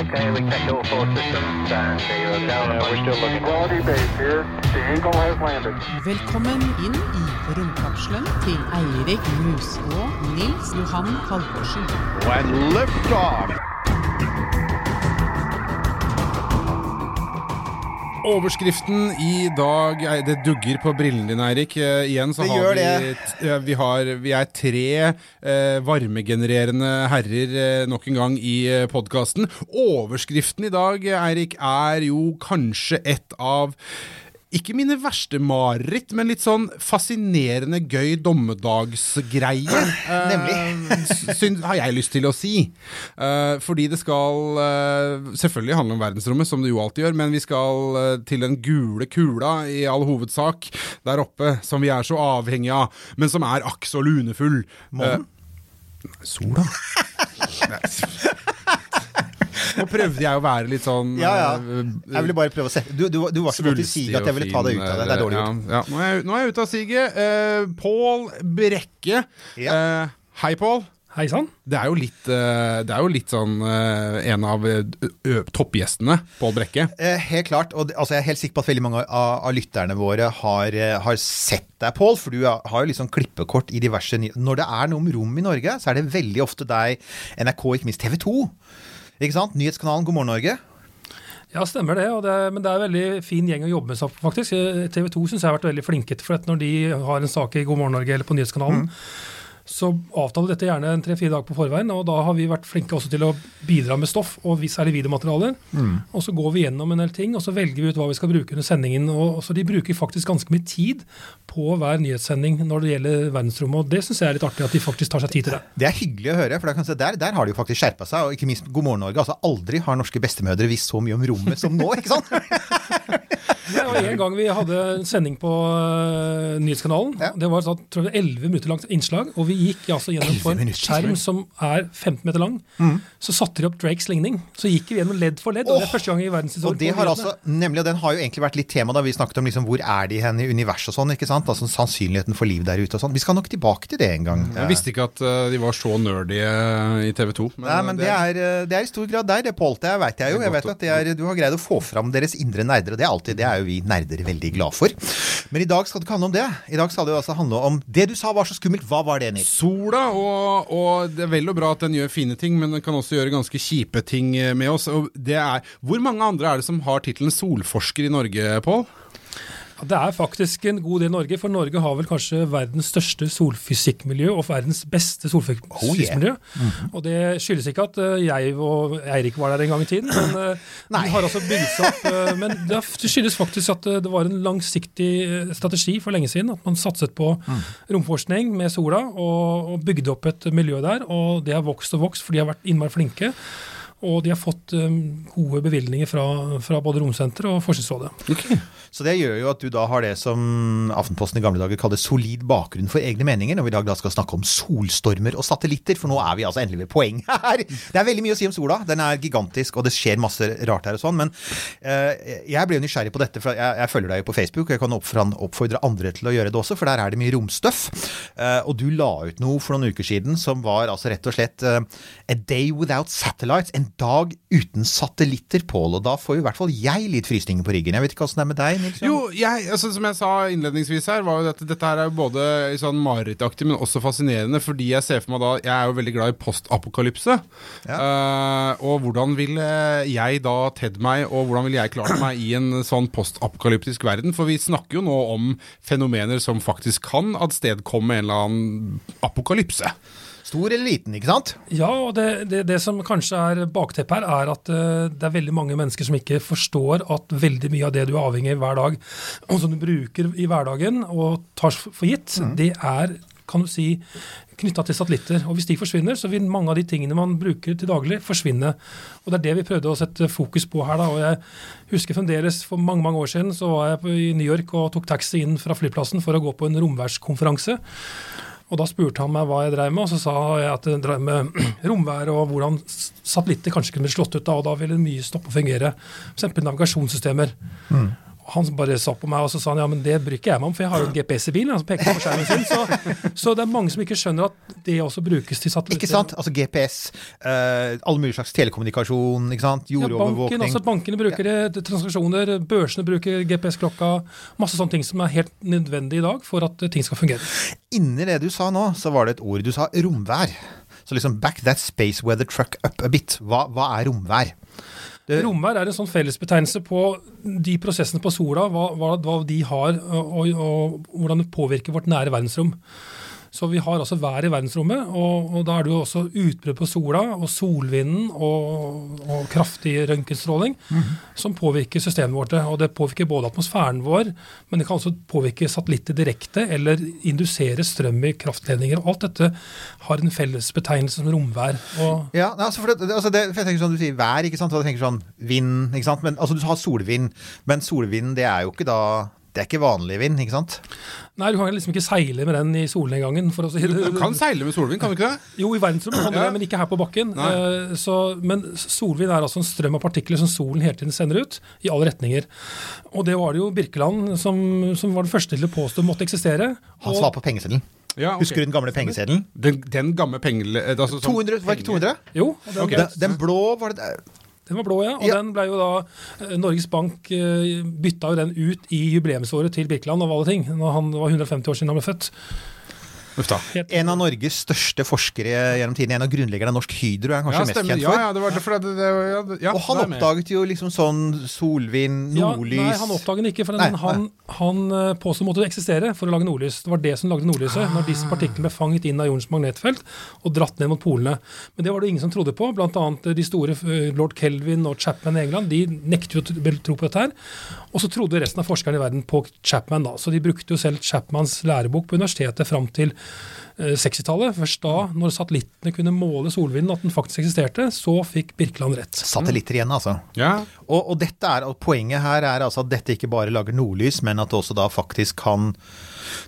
Okay, we checked all four systems and you're down. Yeah, we're still looking. Quality base here. The Eagle has landed. Velkommen inn i romkapselen til Eirik Mus og Nils Johan Halvorsen. When lift Overskriften i dag er- Det dugger på brillene dine, Eirik. Eh, igjen så Det har vi, eh, vi, har, vi er tre eh, varmegenererende herrer nok en gang i eh, podkasten. Overskriften i dag, Eirik, er jo kanskje et av ikke mine verste mareritt, men litt sånn fascinerende gøy dommedagsgreie. Nemlig. Syns, har jeg lyst til å si. Uh, fordi det skal uh, selvfølgelig handle om verdensrommet, som det jo alltid gjør, men vi skal uh, til den gule kula i all hovedsak der oppe, som vi er så avhengig av, men som er akk så lunefull. Månen? Eh, sola. Prøvde jeg å være litt sånn Ja, ja. eh, Jeg ville bare prøve å se. Du, du, du var så godt i svulstig siget at jeg ville ta deg ut av det. Det er dårlig gjort. Ja, ja. Nå, er jeg, nå er jeg ute av siget. Uh, Pål Brekke. Ja. Uh, hei, Pål. Hei sann. Det er jo litt, det er jo litt sånn en av toppgjestene, Pål Brekke. Eh, helt klart. Og det- altså, jeg er helt sikker på at veldig mange av, av lytterne våre har, har sett deg, Pål. For du har jo jo liksom klippekort i diverse Når det er noe om rom i Norge, så er det veldig ofte deg, NRK, ikke minst TV 2. Ikke sant? Nyhetskanalen God morgen Norge. Ja, stemmer det. Og det men det er en veldig fin gjeng å jobbe med, faktisk. TV 2 syns jeg har vært veldig flinke til for når de har en sak i God morgen Norge eller på Nyhetskanalen, så avtaler dette gjerne en tre-fire dager på forveien. Og da har vi vært flinke også til å bidra med stoff, og særlig videomaterialer. Og så går vi gjennom en del ting, og så velger vi ut hva vi skal bruke under sendingen. Og, så De bruker faktisk ganske mye tid på hver nyhetssending når det gjelder verdensrommet. Og det syns jeg er litt artig, at de faktisk tar seg tid til det. Det er hyggelig å høre, for si, der, der har de jo faktisk skjerpa seg. Og ikke minst God morgen Norge. Altså aldri har norske bestemødre visst så mye om rommet som nå, ikke sant? Ja, var En gang vi hadde en sending på uh, Nyhetskanalen. Ja. Det var sånn, tror jeg, 11 minutter langt innslag. Og vi gikk altså gjennom på en minutter, skjerm som er 15 meter lang. Mm. Så satte de opp Drakes ligning. Så gikk vi gjennom ledd for ledd. og det er første gang i verdenshistorien. Og det har altså, nemlig, og den har jo egentlig vært litt tema da vi snakket om liksom, hvor er de hen i universet og sånn. ikke sant? Altså Sannsynligheten for liv der ute og sånn. Vi skal nok tilbake til det en gang. Jeg visste ikke at uh, de var så nerdy eh, i TV 2. Nei, men det er, eh, det er i stor grad der. det, Pål. Det veit jeg jo. Jeg vet at det er, Du har greid å få fram deres indre nerder, og det er alltid, det er jo vi nerder veldig glad for. Men i dag skal det ikke handle om det. I dag skal det jo altså handle om Det du sa var så skummelt. Hva var det, Nils? Sola, og, og det er vel og bra at den gjør fine ting, men den kan også gjøre ganske kjipe ting eh, med oss. Er, hvor mange andre er det som har tittelen solforsker i Norge, Pål? Ja, Det er faktisk en god del Norge, for Norge har vel kanskje verdens største solfysikkmiljø og verdens beste solfysikkmiljø. Mhm. Og det skyldes ikke at eh, jeg og Eirik var der en gang i tiden, men eh, vi har altså bygd seg opp eh, Men det skyldes faktisk at det var en langsiktig strategi for lenge siden. At man satset på Mm. romforskning med sola og, og bygde opp et miljø der. Og det har vokst og vokst, for de har vært innmari flinke. Og de har fått eh, gode bevilgninger fra, fra både Romsenteret og Forskningsrådet. Så det gjør jo at du da har det som Aftenposten i gamle dager kalte solid bakgrunn for egne meninger, når vi i dag da skal snakke om solstormer og satellitter, for nå er vi altså endelig ved poeng her. Det er veldig mye å si om sola. Den er gigantisk, og det skjer masse rart her og sånn, men eh, jeg ble jo nysgjerrig på dette, for jeg, jeg følger deg jo på Facebook, og jeg kan oppfordre, oppfordre andre til å gjøre det også, for der er det mye romstøff. Eh, og du la ut noe for noen uker siden som var altså rett og slett eh, A day without satellites. En dag uten satellitter, Pål. Og da får i hvert fall jeg litt frysninger på ryggen. Jeg vet ikke åssen det er med deg, Nils? Jo, jeg, altså, som jeg sa innledningsvis her, var jo dette, dette her er jo både sånn marerittaktig, men også fascinerende, fordi jeg ser for meg da Jeg er jo veldig glad i postapokalypse. Eh, og hvordan ville jeg da tedd meg, og hvordan ville jeg klart meg i en sånn postapokalyptisk verden? For vi snakker jo nå om fenomener som faktisk kan adstedkomme en eller annen apokalypse. Stor eller liten, ikke sant? Ja, og det, det, det som kanskje er bakteppet her, er at uh, det er veldig mange mennesker som ikke forstår at veldig mye av det du er avhengig av hver dag, og som du bruker i hverdagen og tar for gitt, det er kan du si, knytta til satellitter. Og Hvis de forsvinner, så vil mange av de tingene man bruker til daglig, forsvinne. Og Det er det vi prøvde å sette fokus på her. da, og Jeg husker fremdeles for mange mange år siden så var jeg i New York og tok taxi inn fra flyplassen for å gå på en romværskonferanse. Og Da spurte han meg hva jeg drev med, og så sa jeg at jeg drev med romvær og hvordan satellitter kanskje kunne bli slått ut av, og da ville mye stoppe å fungere. F.eks. navigasjonssystemer. Og Han bare så på meg og så sa han, ja, men det bryr ikke jeg meg om, for jeg har jo en GPS i bilen. Han peker på skjermen sin. Så, så det er mange som ikke skjønner at det også brukes til satellitter. Ikke sant? Altså GPS, uh, all mulig slags telekommunikasjon, ikke sant? Ja, banken, jordovervåkning. altså Bankene bruker det, transaksjoner, børsene bruker GPS-klokka. Masse sånne ting som er helt nødvendig i dag for at eh, ting skal fungere. Inni det du sa nå, så var det et ord. Du sa romvær. Så liksom back that space weather truck up a bit. Hva, hva er romvær? Det- Romvær er en sånn fellesbetegnelse på de prosessene på sola, hva, hva, de har, og, og, og hvordan det påvirker vårt nære verdensrom. Så vi har altså vær i verdensrommet, og, og da er det jo også utbrudd på sola og solvinden og, og kraftig røntgenstråling som påvirker systemet vårt. Og det påvirker både atmosfæren vår, men det kan også påvirke satellitter direkte eller indusere strøm i kraftledninger. Alt dette har en felles betegnelse som romvær. Ja, altså for det, altså det, for jeg tenker sånn, Du sier vær, ikke sant? Og jeg tenker sånn vind, ikke sant? Men altså Du har solvind, men solvind det er jo ikke da Det er ikke vanlig vind, ikke sant? Nei, du kan liksom ikke seile med den i solnedgangen. for å si det. Du kan seile med solvind, kan du ikke det? Jo, i verdensrommet kan du Ja. det, men ikke her på bakken. Eh, Så, men solvind er altså en strøm av partikler som solen hele tiden sender ut, i alle retninger. Og det var det jo Birkeland som, som var den første til å påstå måtte eksistere. Han Og- var på pengeseddelen. Ja, okay. Husker du den gamle pengeseddelen? Den, den gamle pengele... Altså, 200, var det ikke 200? Jo, den, Den, den blå var det den var blå, ja. Og Ja. den ble jo da eh, Norges Bank eh, bytta jo den ut i jubileumsåret til Birkeland, av alle ting. Når han var 150 år siden han ble født. En av Norges største forskere gjennom tiden. En av grunnleggerne av Norsk Hydro er han kanskje Ja, mest kjent for. ja, det var det, det, ja, det, ja, Og han det oppdaget jo liksom sånn solvind, Ja, nordlys nei, han oppdaget den ikke, for Nei, den, han, han påsto påstod måtte eksistere for å lage nordlys. Det var det som lagde nordlyset, når disse partiklene ble fanget inn av jordens magnetfelt og dratt ned mot polene. Men det var det ingen som trodde på. Blant annet eh, de store eh, lord Kelvin og Chapman i England. De nektet jo å tro- på dette her. Og så trodde resten av forskerne i verden på Chapman, da. Så de brukte jo selv Chapmans lærebok på universitetet fram til eh, 60-tallet. Først da, når satellittene kunne måle solvinden, at den faktisk eksisterte, så fikk Birkeland rett. Satellitter igjen, altså. Ja, Og, og dette er, og poenget her er altså at dette ikke bare lager nordlys, men at det også da faktisk kan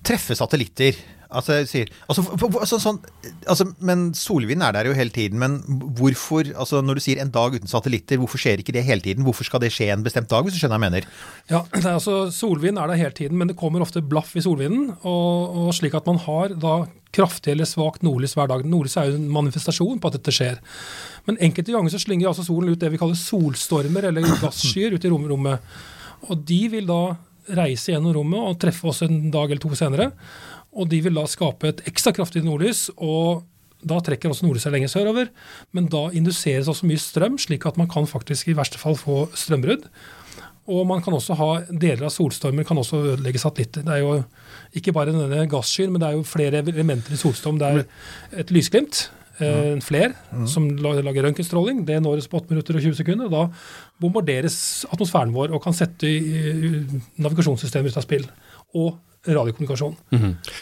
treffe satellitter. Altså, jeg sier, altså, altså, sånn, altså, men solvind er der jo hele tiden. Men hvorfor, altså når du sier en dag uten satellitter, hvorfor skjer ikke det hele tiden? Hvorfor skal det skje en bestemt dag, hvis du skjønner hva jeg mener? Ja, altså Solvind er der hele tiden, men det kommer ofte blaff i solvinden. Og, og slik at man har da kraftig eller svakt nordlys hver dag. Nordlys er jo en manifestasjon på at dette skjer. Men enkelte ganger så slynger altså solen ut det vi kaller solstormer, eller gasskyer, ut i rommet. Og de vil da reise gjennom rommet og treffe oss en dag eller to senere. Og de vil da skape et ekstra kraftig nordlys. og da trekker også nordlyset lenger sørover, men da induseres også mye strøm, slik at man kan faktisk i verste fall få strømbrudd. Og man kan også ha deler av solstormer kan også ødelegge satellitter. Det er jo ikke bare denne gasskyen, men det er jo flere elementer i solstorm. Det er et lysglimt, eh, en fler, som lager røntgenstråling. Det når oss på 8 minutter og 20 sekunder. og Da bombarderes atmosfæren vår og kan sette navigasjonssystemer ut av spill. Og radiokommunikasjon.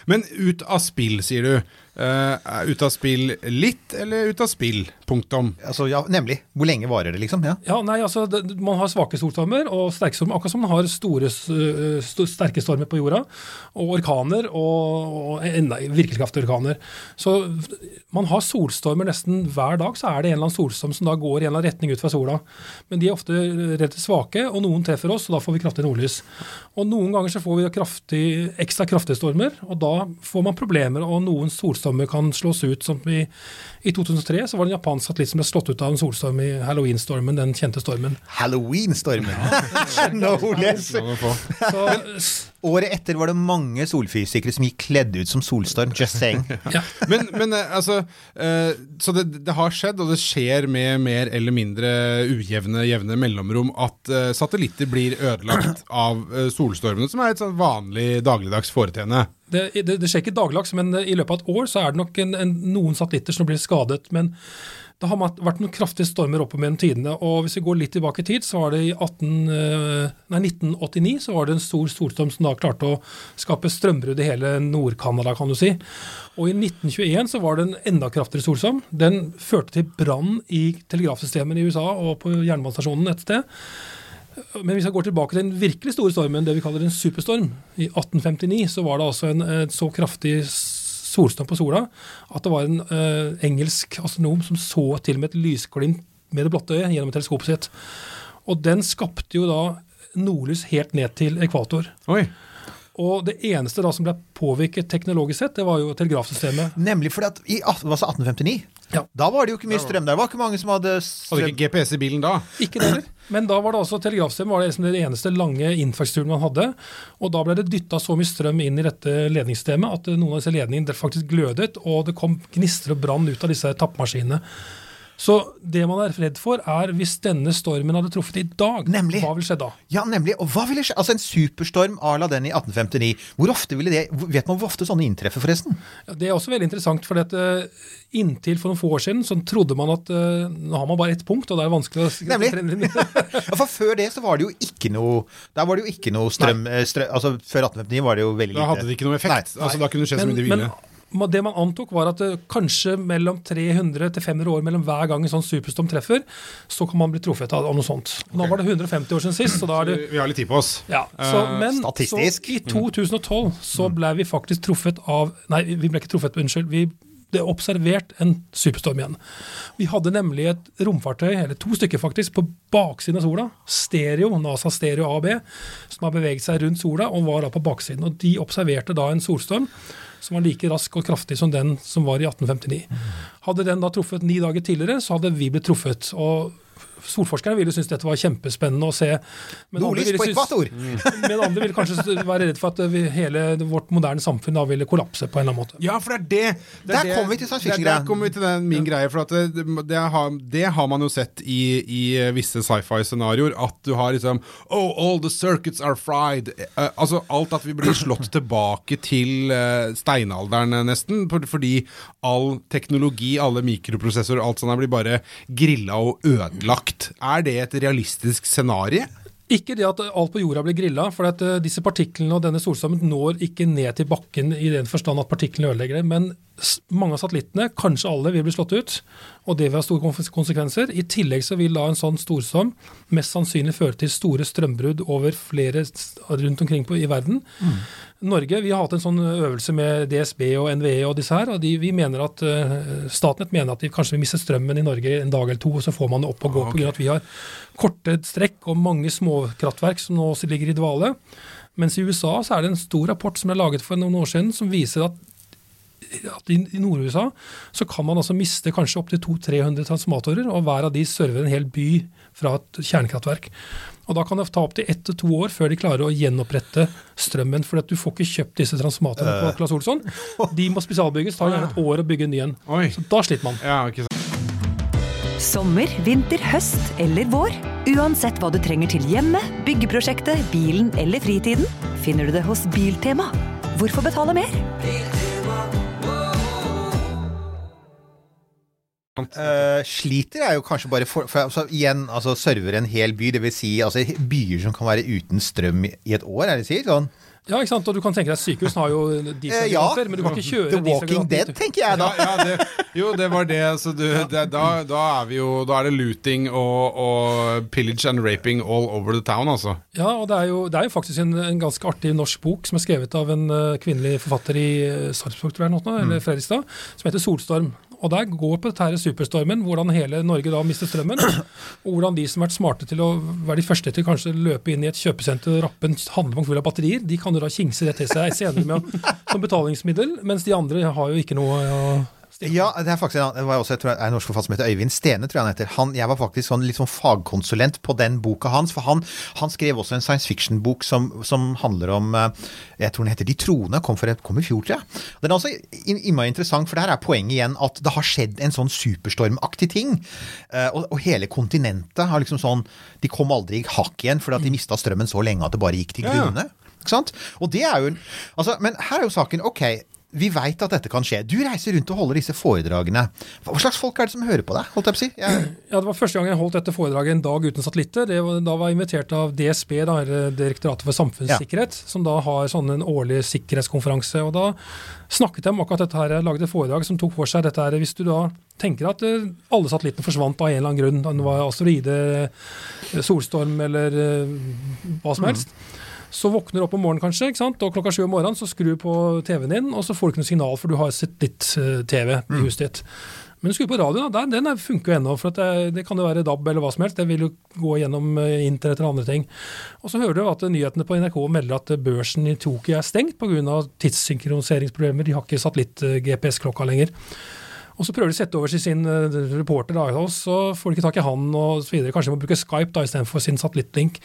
Men ut av spill, sier du. Eh, er ut av spill litt, eller ut av spill? Punktum. Altså, ja, nemlig. Hvor lenge varer det, liksom? Ja. Ja, nei, altså, det, Man har svake solstormer og sterke stormer, akkurat som man har store, st sterke stormer på jorda. Og orkaner og, og enda virkelig kraftige orkaner. Så man har solstormer nesten hver dag. Så er det en eller annen solstorm som da går i en eller annen retning ut fra sola. Men de er ofte relativt svake, og noen treffer oss, og da får vi kraftig nordlys. Og noen ganger så får vi kraftig, ekstra kraftige stormer, og da får man problemer, og noen solstormer kan slås ut. Som i, I 2003 så var det en japansk satellitt som ble slått ut av en solstorm i Halloween-stormen, den kjente stormen. Halloween-stormen! no less! Så, Året etter var det mange solfysikere som gikk kledd ut som solstorm. Just saying. ja. Men, men eh, altså eh, Så det, det har skjedd, og det skjer med mer eller mindre ujevne jevne mellomrom, at eh, satellitter blir ødelagt av solstormene, som er et sånn vanlig dagligdags foreteende. Det, det, det skjer ikke daglags, men i løpet av et år så er det nok en, en, noen satellitter som blir skadet. Men Det har vært noen kraftige stormer oppe mellom tidene. og Hvis vi går litt tilbake i tid, så var det i 18, eh, nei, 1989 så var det en stor solstorm som da klarte å skape strømbrudd i hele Nord-Canada, kan du si. Og i 1921 så var det en enda kraftigere solstorm. Den førte til brann i telegrafsystemene i USA og på jernbanestasjonen et sted. Men hvis jeg går tilbake til den virkelig store stormen, det vi kaller en superstorm, i 1859, så var det altså en, så kraftig solstorm på sola at det var en uh, engelsk astronom som så til og med et lysglimt med det blotte øyet gjennom teleskopet sitt. Og den skapte jo da nordlys helt ned til ekvator. Oi. Og det eneste da som ble påvirket teknologisk sett, det var jo telegrafsystemet. Nemlig fordi at i altså 1859 Ja. Da var det jo ikke mye strøm der. Det var ikke mange som hadde Hadde ikke GPS i bilen da? Ikke det heller. Men da var det altså telegrafsystemet var det liksom det eneste lange infrastrukturen man hadde. Og da ble det dytta så mye strøm inn i dette ledningssystemet at noen av disse ledningene faktisk glødet, og det kom gnister og brann ut av disse tappemaskinene. Så det man er redd for, er hvis denne stormen hadde truffet i dag, Nemlig. hva ville skjedd da? Ja, nemlig. Og hva ville skje? Altså en superstorm à la den i 1859. Hvor ofte ville det Vet man hvor ofte sånne inntreffer, forresten? Ja, det er også veldig interessant, for at, eh, inntil for noen få år siden så trodde man at uh, nå har man bare ett punkt, og det er vanskelig å Nemlig. Ja, for før det så var det jo ikke noe Der var det jo ikke noe strøm, eh, strøm Altså før 1859 var det jo veldig lite. Da hadde det ikke noe effekt. Nei, Altså, da kunne det skje så mye de men, ville. Det man antok, var at kanskje mellom 300 til 500 år mellom hver gang en sånn superstorm treffer, så kan man bli truffet av av noe sånt. Nå var det 150 år siden sist, så da er det Vi har litt tid på oss. ja, så, Eh, men statistisk. Så, i 2012 så ble vi faktisk truffet av Nei, vi ble ikke truffet, unnskyld. vi det er observert en superstorm igjen. Vi hadde nemlig et romfartøy, eller to stykker faktisk, på baksiden av sola. Stereo, NASA Stereo AB, som har beveget seg rundt sola og var da på baksiden. Og de observerte da en solstorm som var like rask og kraftig som den som var i 1859. Hadde den da truffet ni dager tidligere, så hadde vi blitt truffet. og Solforskerne ville synes dette var kjempespennende å se. Men andre Nordlys ville på synes- ekvator! men andre ville kanskje være redd for at vi, hele vårt moderne samfunn da ville kollapse på en eller annen måte. Ja, for det er det, det er Der kommer vi til science fiction-greia. Der kommer vi til den, min greie. For det, det, har, det har man jo sett i, i visse sci-fi-scenarioer. At du har liksom Oh, all the circuits are fried. Eh, altså alt at vi blir slått tilbake til eh, steinalderen, eh, nesten. Fordi all teknologi, alle mikroprosessorer, alt sånt der blir bare grilla og ødelagt. Er det et realistisk scenario? Ikke det at alt på jorda blir grilla, for at eh, disse partiklene og denne solstormen når ikke ned til bakken i den forstand at partiklene ødelegger det. Men mange av satellittene, kanskje alle, vil bli slått ut. Og det vil ha store konsekvenser. I tillegg så vil da en sånn storstorm mest sannsynlig føre til store strømbrudd over flere rundt omkring på, i verden. Norge vi har hatt en sånn øvelse med DSB og NVE og disse her. og de, vi mener at uh, Statnett mener at de kanskje vil miste strømmen i Norge en dag eller to, og så får man det opp og gå. på grunn av at vi har korte strekk og mange småkraftverk som nå ligger i dvale. Mens i USA så er det en stor rapport som er laget for noen år siden, som viser at at i, i Nord-USA så kan man altså miste kanskje opptil 200-300 transformatorer, og hver av de server en hel by fra et kjernekraftverk. Og Da kan det ta opptil ett til to år før de klarer å gjenopprette strømmen. For du får ikke kjøpt disse transformatorene på Claes Olsson. De må spesialbygges. tar gjerne et år å bygge en ny en. Så da sliter man. Ja, ikke sant. Sommer, vinter, høst eller vår. Uansett hva du trenger til hjemmet, byggeprosjektet, bilen eller fritiden, finner du det hos Biltema. Hvorfor betale mer? Eh, sliter er jo kanskje bare for, for altså, igjen, altså server en hel by, dvs. Si, altså, byer som kan være uten strøm i i et år, er det sier? Sånn. Ja, ikke sant? Og du kan tenke deg Sykehus har jo Eh, ja. men du kan ikke kjøre The Walking. Dead, tenker jeg da. Ja, ja, det, jo, det var det. Så du, det da, da er vi jo Da er det looting og, og pillage and raping all over the town, altså. Ja, og det er jo, det er jo faktisk en, en ganske artig norsk bok som er skrevet av en uh, kvinnelig forfatter i uh, Sarpsborg, tror jeg, Mm. eller Fredrikstad, som heter Solstorm. Og der går på dette her superstormen, hvordan hele Norge da mister strømmen. Og hvordan de som har vært smarte til å være de første til kanskje løpe inn i et kjøpesenter og rappe en handlevogn full av batterier, de kan jo da kingse det til seg senere med, som betalingsmiddel, mens de andre har jo ikke noe å Ja, det er faktisk en, det var også jeg tror, en norsk forfatter som heter Øyvind Stene, tror jeg han heter. Han, jeg var faktisk sånn, litt sånn fagkonsulent på den boka hans, for han, han skrev også en science fiction-bok som, som handler om eh, Jeg tror den heter De troende, kom, for, kom i fjor, tror jeg. Den er også in- innmari interessant, for der er poenget igjen at det har skjedd en sånn superstormaktig ting. Eh, og, og hele kontinentet har liksom sånn De kom aldri i hakk igjen fordi at de mista strømmen så lenge at det bare gikk til Ja, ja. grunne. Ikke sant? Og det er jo altså, Men her er jo saken Ok, vi veit at dette kan skje. Du reiser rundt og holder disse foredragene. Hva slags folk er det som hører på deg? holdt jeg på å si? Jeg, Ja, Det var første gang jeg holdt dette foredraget en dag uten satellitter. Det var, da var jeg invitert av DSB, da, Direktoratet for samfunnssikkerhet, som da har sånn en årlig sikkerhetskonferanse. og Da snakket jeg om akkurat dette her. Jeg lagde et foredrag som tok for seg dette her. Hvis du da tenker at eh, alle satellittene forsvant av en eller annen grunn, det var asteroide, eh, solstorm eller eh, hva som helst. Så våkner du opp om morgenen kanskje, ikke sant? og klokka sju om morgenen så skrur du på TV-en din, og så får du ikke noe signal, for du har sett litt TV i huset ditt. Men skru på radioen, da, den er- funker jo ennå. For at det, det kan jo være DAB eller hva som helst. Det vil jo gå gjennom eh, internett eller andre ting. Og så hører du at nyhetene på NRK melder at børsen i Tokyo er stengt pga. tidssynkroniseringsproblemer. De har ikke satellitt-GPS-klokka lenger. Og så prøver de å sette over til sin eh, reporter, da, og så får de ikke tak i han videre. Kanskje de må bruke Skype da istedenfor sin satellittlink.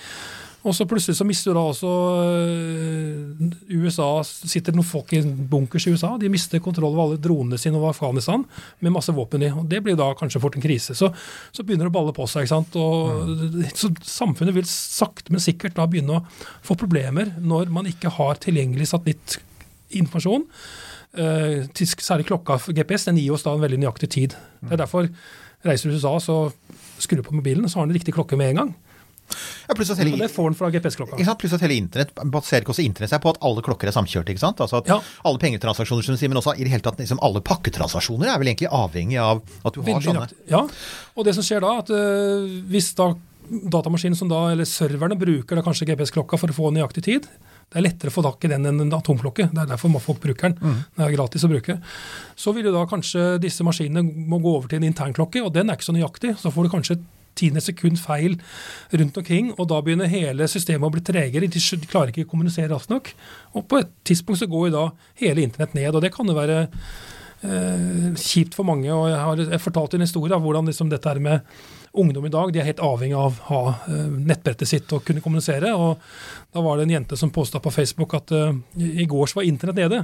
Og så plutselig så mister da også øh, USA Sitter noen folk i bunkers i USA. De mister kontroll over alle dronene sine over Afghanistan med masse våpen i. og Det blir da kanskje fort en krise. Så, så begynner det å balle på seg. ikke sant? Og, Så samfunnet vil sakte, men sikkert da begynne å få problemer når man ikke har tilgjengelig satellittinformasjon. Uh, særlig klokka GPS den gir oss da en veldig nøyaktig tid. Det er derfor reiser du til USA, så skrur du på mobilen, så har den riktig klokke med en gang. Ja, pluss at hele, det får den fra GPS-klokka. Pluss at hele internett baserer også internett seg på at alle klokker er samkjørte. ikke sant? Altså at Ja. Alle pengetransaksjoner, som du sier, men også i det hele tatt liksom alle pakketransaksjoner er vel egentlig avhengig av at du har Veldig sånne. nøyaktig. Ja, og det som skjer da, at øh, hvis da datamaskinen som da, eller serverne bruker da kanskje GPS-klokka for å få nøyaktig tid, det er lettere å få tak i den enn en atomklokke. Det er derfor må folk bruker den. Den er gratis å bruke. Så vil jo da kanskje disse maskinene må gå over til en internklokke, og den er ikke så nøyaktig. Så får du kanskje tiende sekund feil rundt omkring, og da begynner hele systemet å bli tregere. De klarer ikke å kommunisere raskt nok. Og på et tidspunkt så går jo da hele internett ned, og det kan jo være kjipt for mange. og Jeg har jeg fortalt en historie av hvordan liksom dette er med ungdom i dag. De er helt avhengig av å ha eh, nettbrettet sitt og kunne kommunisere. og Da var det en jente som påstod på Facebook at eh, i går så var internett nede.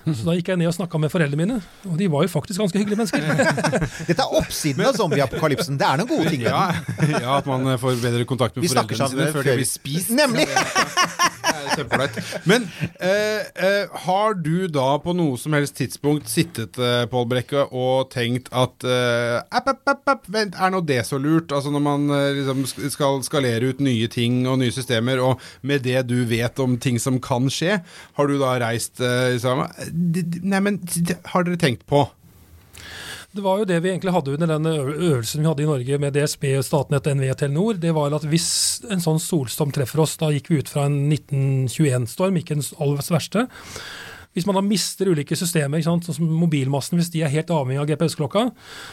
Så da gikk jeg ned og snakka med foreldrene mine, og de var jo faktisk ganske hyggelige mennesker. Dette er oppsiden av zombieapokalypsen. Det er noen gode ting. Ja, ja, at man får bedre kontakt med foreldrene sine før de blir spist. Nemlig! Kjempeålreit. Men eh, eh, har du da på noe som helst tidspunkt sittet eh, Paul Brekke, og tenkt at eh, app, app, app, app, vent, er nå det så lurt? Altså når man eh, liksom skal skalere ut nye ting og nye systemer, og med det du vet om ting som kan skje, har du da reist eh, sammen d- d- Nei, men d- har dere tenkt på? Det var jo det vi egentlig hadde under den øvelsen vi hadde i Norge med DSB, Statnett, NV og Telenor. Det var at hvis en sånn solstorm treffer oss, da gikk vi ut fra en 1921-storm, ikke den aller verste. Hvis man da mister ulike systemer, sånn som mobilmassen, hvis de er helt avhengig av GPS-klokka,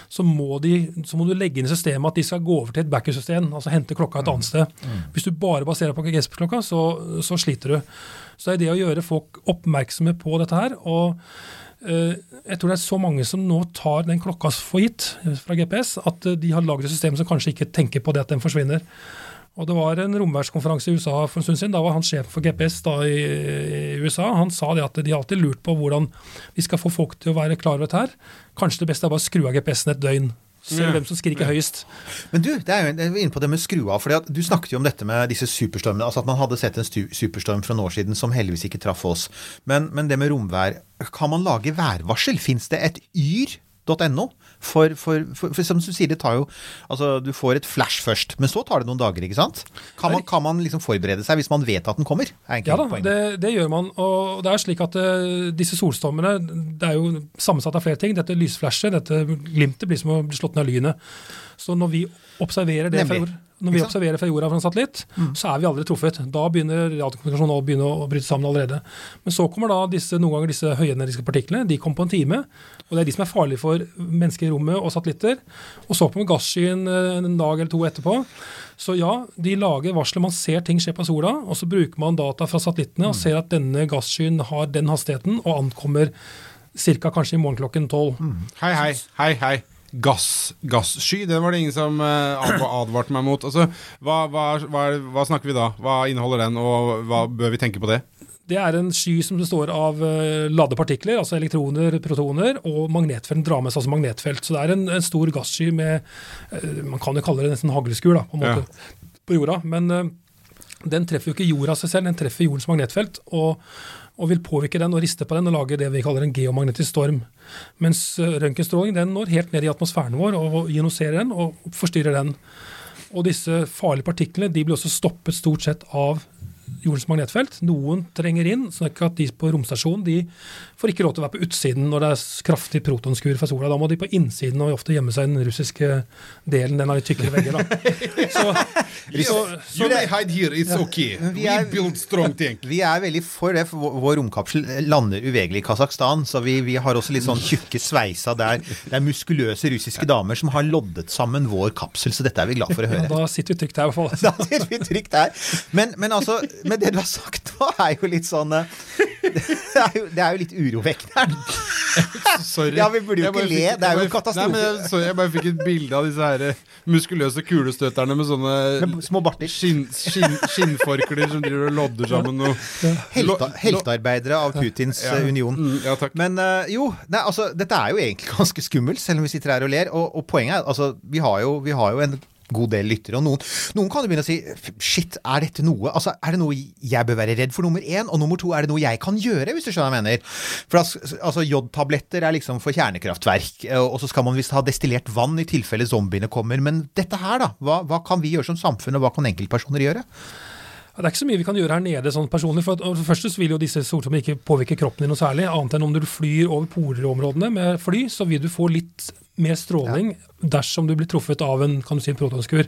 så, må de- så må du legge inn i systemet at de skal gå over til et backup-system, altså hente klokka et annet sted. Hvis du bare baserer på GPS-klokka, så, så sliter du. Så det er det å gjøre folk oppmerksomme på dette her. og jeg tror det er så mange som nå tar den klokka for gitt eh, fra GPS, at eh, de har lagd et system som kanskje ikke tenker på det at den forsvinner. Og Det var en romværskonferanse i USA for en stund siden. Da var han sjef for GPS da i, USA. Han sa det at de alltid lurt på hvordan vi skal få folk til å være klar over dette her. Kanskje det beste er bare å skru av GPS-en et døgn. Se Ja. hvem som skriker høyest. Men du, det er jo, inne på det med skru av. fordi at Du snakket jo om dette med disse superstormene. altså At man hadde sett en superstorm for noen år siden som heldigvis ikke traff oss. Men, men det med romvær Kan man lage værvarsel? Fins det et yr.no? For, for, for, for som du sier, det tar jo Altså, du får et flash først, men så tar det noen dager, ikke sant? Kan man, kan man liksom forberede seg hvis man vet at den kommer? Er Ja da, det, det gjør man. Og det er slik at uh, disse solstormene det er jo sammensatt av flere ting. Dette lysflashet, dette glimtet, blir som å bli slått ned av lynet. Så når vi observerer det fra Nemlig. jord, når vi observerer fra jorda fra en satellitt, så er vi aldri truffet. Da begynner radiokommunikasjonen å begynne å bryte sammen allerede. Men så kommer da disse, noen ganger disse høyenergiske partiklene. De kommer på en time. Og det er de som er farlige for mennesker i rommet og satellitter. Og så på med gasskyen eh, en dag eller to etterpå. Så ja, de lager varsler. Man ser ting skje på sola, og så bruker man data fra satellittene og ser at denne gasskyen har den hastigheten og ankommer ca. kanskje i morgen klokken tolv. Hei, hei, hei, hei. Gass, gassky, det var det ingen som eh, advarte meg mot. Altså, hva, hva, hva, hva snakker vi da? Hva inneholder den, og hva bør vi tenke på det? Det er en sky som består av ladepartikler, ladde partikler, altså elektroner, protoner, og magnetfelt. Drar med seg altså magnetfelt. Så det er en, en stor gassky med eh, Man kan jo kalle det nesten haglskur, da, på en måte, på jorda. Men eh, den treffer jo ikke jorda seg selv, den treffer jordens magnetfelt. Og, og vil påvirke den og riste på den og lage det vi kaller en geomagnetisk storm. Mens eh, røntgenstråling den når helt ned i atmosfæren vår og ioniserer den og forstyrrer den. Og disse farlige partiklene de blir også stoppet stort sett av jordens magnetfelt. Noen trenger inn, sånn at de på romstasjonen de får ikke lov til å være på utsiden når det er kraftig protonskur fra sola. Da må de på innsiden og ofte gjemme seg i den russiske delen. Den har litt tykkere vegger. da. Så, så, You may hide here, it's okay. Vi We er- build strong thing. Vi er veldig for det, for vår- romkapsel lander uvegelig i Kasakhstan. Så vi, vi har også litt sånn tjukke sveisa der. Det er muskuløse russiske damer som har loddet sammen vår kapsel, så dette er vi glad for å ja, høre. da sitter vi trygt her i hvert fall. Da sitter vi trygt der. Men, men altså, men det du har sagt nå, er jo litt sånn eh, Det er jo, det er jo litt urovekkende. Sorry. Ja, vi burde jo ikke le, fikk- det er jo en katastrofe. Nei, men jeg, sorry, jeg bare fikk et bilde av disse her muskuløse kulestøterne med sånne Med små barter. skinn, skinn, skinnforklær som driver og lodder sammen noe. Helta, heltearbeidere av Putins Ja. eh, union. Mm, ja, takk. Men eh, jo, nei, altså, dette er jo egentlig ganske skummelt, selv om vi sitter her og ler. Og, og poenget er altså, vi har jo, vi har jo en god del lyttere, og noen, noen kan jo begynne å si shit, er dette noe altså, Er det noe jeg bør være redd for, nummer én? Og nummer to, er det noe jeg kan gjøre, hvis du skjønner hva jeg mener? For altså, jodtabletter er liksom for kjernekraftverk, eh, og så skal man visst ha destillert vann i tilfelle zombiene kommer. Men dette her, da? Hva, hva kan vi gjøre som samfunn, og hva kan enkeltpersoner gjøre? Ja, Det er ikke så mye vi kan gjøre her nede sånn personlig. For, for det første så vil jo disse solstoffene ikke påvirke kroppen din noe særlig, annet enn om du flyr over polerområdene med fly, så vil du få litt mer stråling dersom du blir truffet av en kan du si, en protonskur.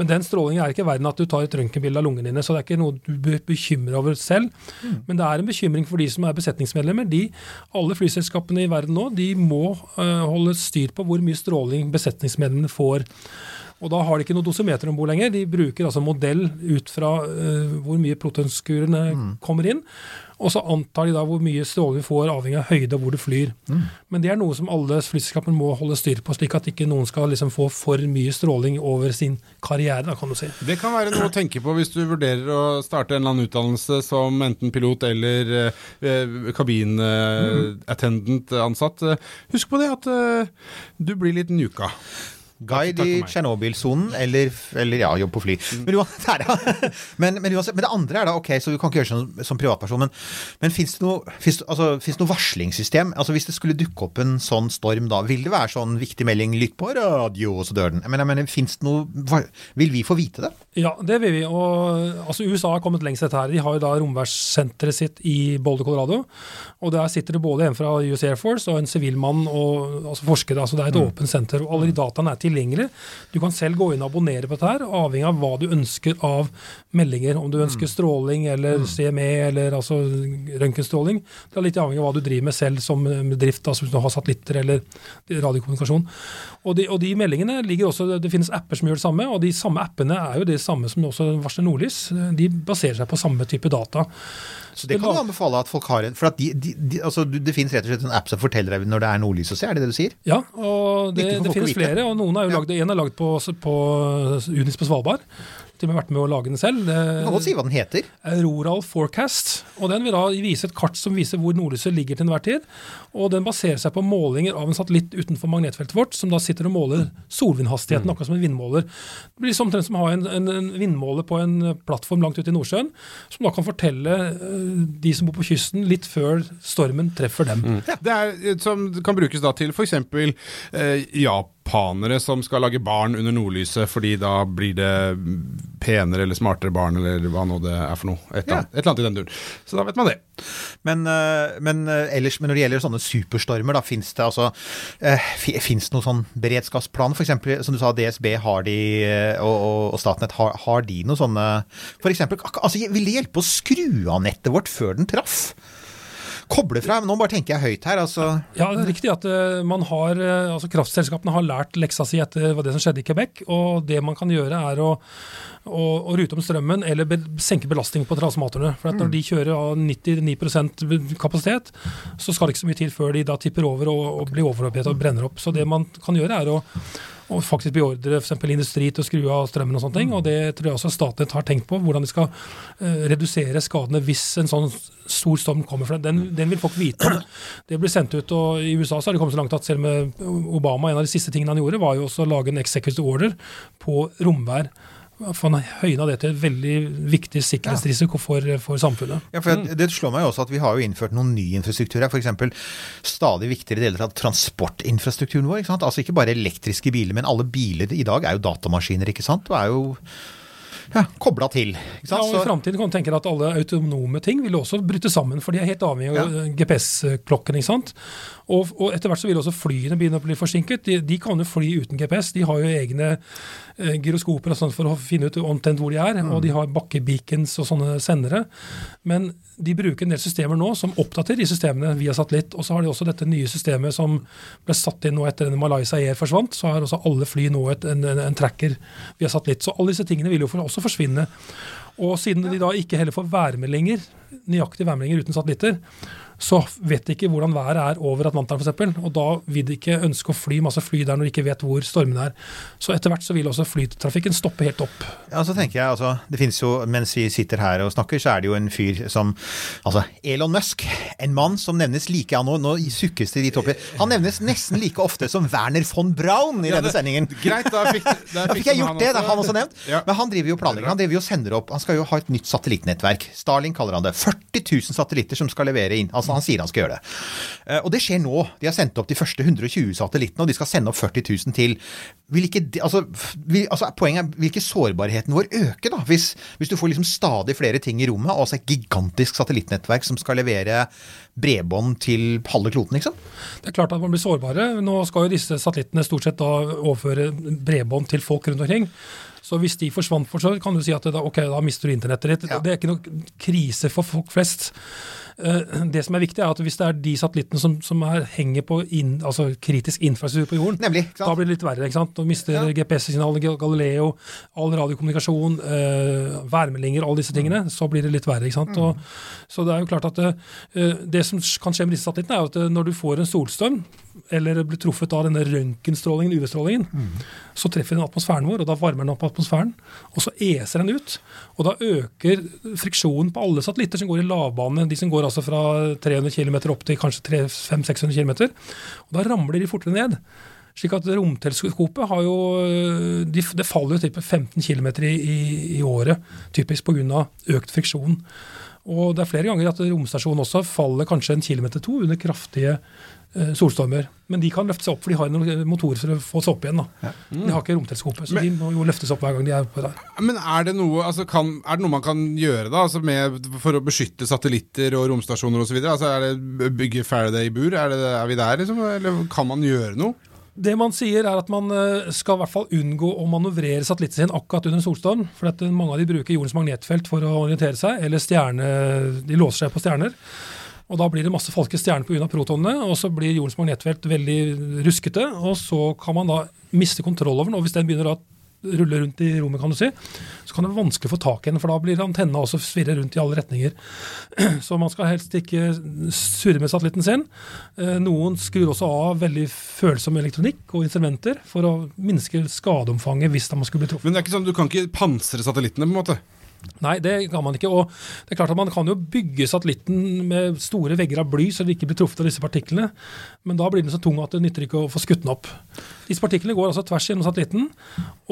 Men den strålingen er ikke verden at du tar et røntgenbilde av lungene dine, så det er ikke noe du bør bekymre over selv. Men det er en bekymring for de som er besetningsmedlemmer. De, alle flyselskapene i verden nå de må uh, holde styr på hvor mye stråling besetningsmedlemmene får. Og da har de ikke noe dosimeter om bord lenger. De bruker altså modell ut fra uh, hvor mye protonskurene kommer inn. Og så antar de da hvor mye stråling vi får, avhengig av høyde og hvor det flyr. Men det er noe som alle flyselskaper må holde styr på, slik at ikke noen skal liksom få for mye stråling over sin karriere, da, kan du si. Det kan være noe å tenke på hvis du vurderer å starte en eller annen utdannelse som enten pilot eller eh, kabinattendant-ansatt. Husk på det at eh, du blir litt nuka. Guide i. Tsjernobyl-sonen, eller, eller ja, jobb på fly. Men, ja. men, men, uansett, men det andre er da, ok, så du kan ikke gjøre sånn som privatperson, men, men fins det noe, finnes, altså, finnes noe varslingssystem? Altså Hvis det skulle dukke opp en sånn storm, da, vil det være sånn viktig melding, lytt på radio, og så dør den? Men jeg mener, finnes det noe, vil vi få vite det? Ja, det vil vi. Og, altså, USA har kommet lengst dette her. De har jo da romværssenteret sitt i Boulder, Colorado. Og der sitter det både en fra US Air Force og en sivilmann og altså forskere. altså Det er et åpent senter. og Alle de dataene er tilgjengelige. Du kan selv gå inn og abonnere på dette, her, avhengig av hva du ønsker av meldinger. Om du ønsker stråling eller CME eller altså røntgenstråling. Det er litt avhengig av hva du driver med selv som bedrift, altså hvis du har satellitter eller radiokommunikasjon. Og de, og de meldingene ligger også, Det finnes apper som gjør det samme, og de samme appene er jo det samme som også varsler nordlys. De baserer seg på samme type data. Så det kan du anbefale at folk har en For de, de, de, altså, det finnes rett og slett en app som forteller deg når det er nordlys å se, er det det du sier? Ja, og det, det finnes flere, og noen er jo lagd, en er lagd på, på Unis på Svalbard. Til og med vært med å lage den selv. Du kan godt si hva den heter. Auroral Forecast. og Den vil da vise et kart som viser hvor nordlyset ligger til enhver tid. og Den baserer seg på målinger av en satellitt utenfor magnetfeltet vårt, som da sitter og måler solvindhastigheten, akkurat som en vindmåler. Det blir som omtrent som å ha en, en, en vindmåler på en plattform langt ute i Nordsjøen, som da kan fortelle eh, de som bor på kysten, litt før stormen treffer dem. Det er, eh, som kan brukes da til f.eks. Eh, japanere som skal lage barn under nordlyset, fordi da blir det penere eller smartere barn, eller hva nå det er for noe. Et, eller Ja. annet, et eller annet i den duren. Så da vet man det. Men, eh, men, eh, ellers, men når det gjelder sånne superstormer, da fins det altså eh, Fins det noen sånn beredskapsplan? Eksempel, som du sa, DSB har de, og, og, Statnett, har, har de noen sånne eksempel, altså, vil det hjelpe å skru av nettet vårt før den traff? Koble fra Nå bare tenker jeg høyt her, altså. Ja, det er riktig at eh, man har, eh, altså kraftselskapene har lært leksa si etter det som skjedde i Quebec. Og det man kan gjøre, er å, å, å rute om strømmen eller be, senke belastningen på transformatorene. For at når de kjører av 99% kapasitet, så skal det ikke så mye til før de da tipper over og, og blir overopphetet og brenner opp. Så det man kan gjøre, er å og faktisk beordre f.eks. industri til å skru av strømmen og sånne ting. Og det tror jeg også Statnett har tenkt på, hvordan de skal eh, redusere skadene hvis en sånn stor storm kommer. For den, den vil folk vite om. Det blir sendt ut, og i USA så har det kommet så langt at selv med Obama, en av de siste tingene han gjorde, var jo også å lage en executive order på romvær for han høyna det til en veldig viktig sikkerhetsrisiko for, for samfunnet. Ja, for det, det slår meg jo også at Vi har jo innført noen ny infrastruktur her. F.eks. stadig viktigere deler av transportinfrastrukturen vår. ikke sant? Altså Ikke bare elektriske biler, men alle biler i dag er jo datamaskiner. ikke sant? Og er jo ja, kobla til. ikke Ja, og I framtiden kan du tenke deg at alle autonome ting vil også bryte sammen, for de er helt avhengig av GPS-klokken. ikke sant? Og, og etter hvert så vil også flyene begynne å bli forsinket. De, de kan jo fly uten GPS. De har jo egne eh, gyroskoper og sånt for å finne ut omtrent hvor de er, og de har bakkebeacons og sånne sendere. Men de bruker en del systemer nå som oppdaterer de systemene via satellitt. Og så har de også dette nye systemet som ble satt inn nå etter at Malaysia Air forsvant. Så har også alle fly nå et, en, en, en tracker via satellitt. Så alle disse tingene vil jo også forsvinne. Og siden de da ikke heller får værmeldinger, nøyaktige værmeldinger uten satellitter, så vet de ikke hvordan været er over Atlanteren f.eks. Og da vil de ikke ønske å fly masse fly der når de ikke vet hvor stormene er. Så etter hvert så vil også flytrafikken stoppe helt opp. Ja, så tenker jeg, altså, det finnes jo, Mens vi sitter her og snakker, så er det jo en fyr som altså Elon Musk. En mann som nevnes like ja, nå, nå sukkes det litt opp Han nevnes nesten like ofte som Werner von Braun i Ja, denne sendingen. Greit, da fikk, da Da fikk jeg gjort det, det er han også nevnt. Ja. Men han driver jo planlegging. Han driver jo sender opp Han skal jo ha et nytt satellittnettverk. Starling kaller han det. 40 000 satellitter som skal levere inn. Altså Han sier han skal gjøre det. Eh, Og det skjer nå. De har sendt opp de første 120 satellittene, og de skal sende opp 40 000 til. Vil ikke, altså, vil, altså Poenget er vil ikke sårbarheten vår øke, da? Hvis, hvis du får liksom stadig flere ting i rommet, og altså et gigantisk satellittnettverk som skal levere bredbånd til halve kloten, liksom? Det er klart at man blir sårbare. Nå skal jo disse satellittene stort sett da overføre bredbånd til folk rundt omkring. Så hvis de forsvant for så, kan du si at da, ok, da mister du internettet ditt. Ja. Det er ikke noe krise for folk flest. Eh, Det som er viktig, er at hvis det er de satellittene som, som er, henger på inn, altså kritisk infrastruktur på jorden, Nemlig, da blir det litt verre. ikke sant? Da mister GPS-signalet, Galileo, all radiokommunikasjon, eh, værmeldinger, alle disse tingene. Så blir det litt verre. ikke Mm. sant? Og, så det er jo klart at eh, det som kan skje med disse satellittene, er at eh, når du får en solstorm, eller blir truffet av denne røntgenstrålingen, UV-strålingen, Mm. så treffer den atmosfæren vår, og da varmer den opp atmosfæren. Og så eser den ut. Og da øker friksjonen på alle satellitter som går i lavbane, de som går altså fra 300 km opp til kanskje 500-600 km. Og da ramler de fortere ned. Slik at romteleskopet har jo de, Det faller jo typen 15 km i, i, i året, typisk pga. økt friksjon. Og det er flere ganger at romstasjonen også faller kanskje en kilometer to under kraftige solstormer. Men de kan løfte seg opp, for de har noen motorer for å få seg opp igjen. da. De har ikke romteleskopet, så Men- de må jo løftes opp hver gang de er oppe der. Men er det noe, altså kan, er det noe man kan gjøre da, altså med, for å beskytte satellitter og romstasjoner osv.? Altså er det bygge Faraday i bur? Er, er vi der, liksom? Eller kan man gjøre noe? Det man sier er at man eh, skal i hvert fall unngå å manøvrere satellitten sin akkurat under en solstorm. For at eh, mange av de bruker jordens magnetfelt for å orientere seg, eller stjerne, de låser seg på stjerner. Og Da blir det masse falske stjerner pga. protonene, og så blir jordens magnetfelt veldig ruskete. og Så kan man da miste kontroll over den, og hvis den begynner å rulle rundt i rommet, kan du si, så kan det være vanskelig å få tak i den, for da blir antenna også svirre rundt i alle retninger. Så man skal helst ikke surre med satellitten sin. Eh, Noen skrur også av veldig følsom elektronikk og instrumenter for å minske skadeomfanget hvis man skulle bli truffet. Men det er ikke sånn, du kan ikke pansre satellittene, på en måte? Nei, det kan man ikke. Og det er klart at man kan jo bygge satellitten med store vegger av bly, så det ikke blir truffet av disse partiklene. Men da blir den så tung at det nytter ikke å få skutt den opp. Disse partiklene går altså tvers gjennom satellitten,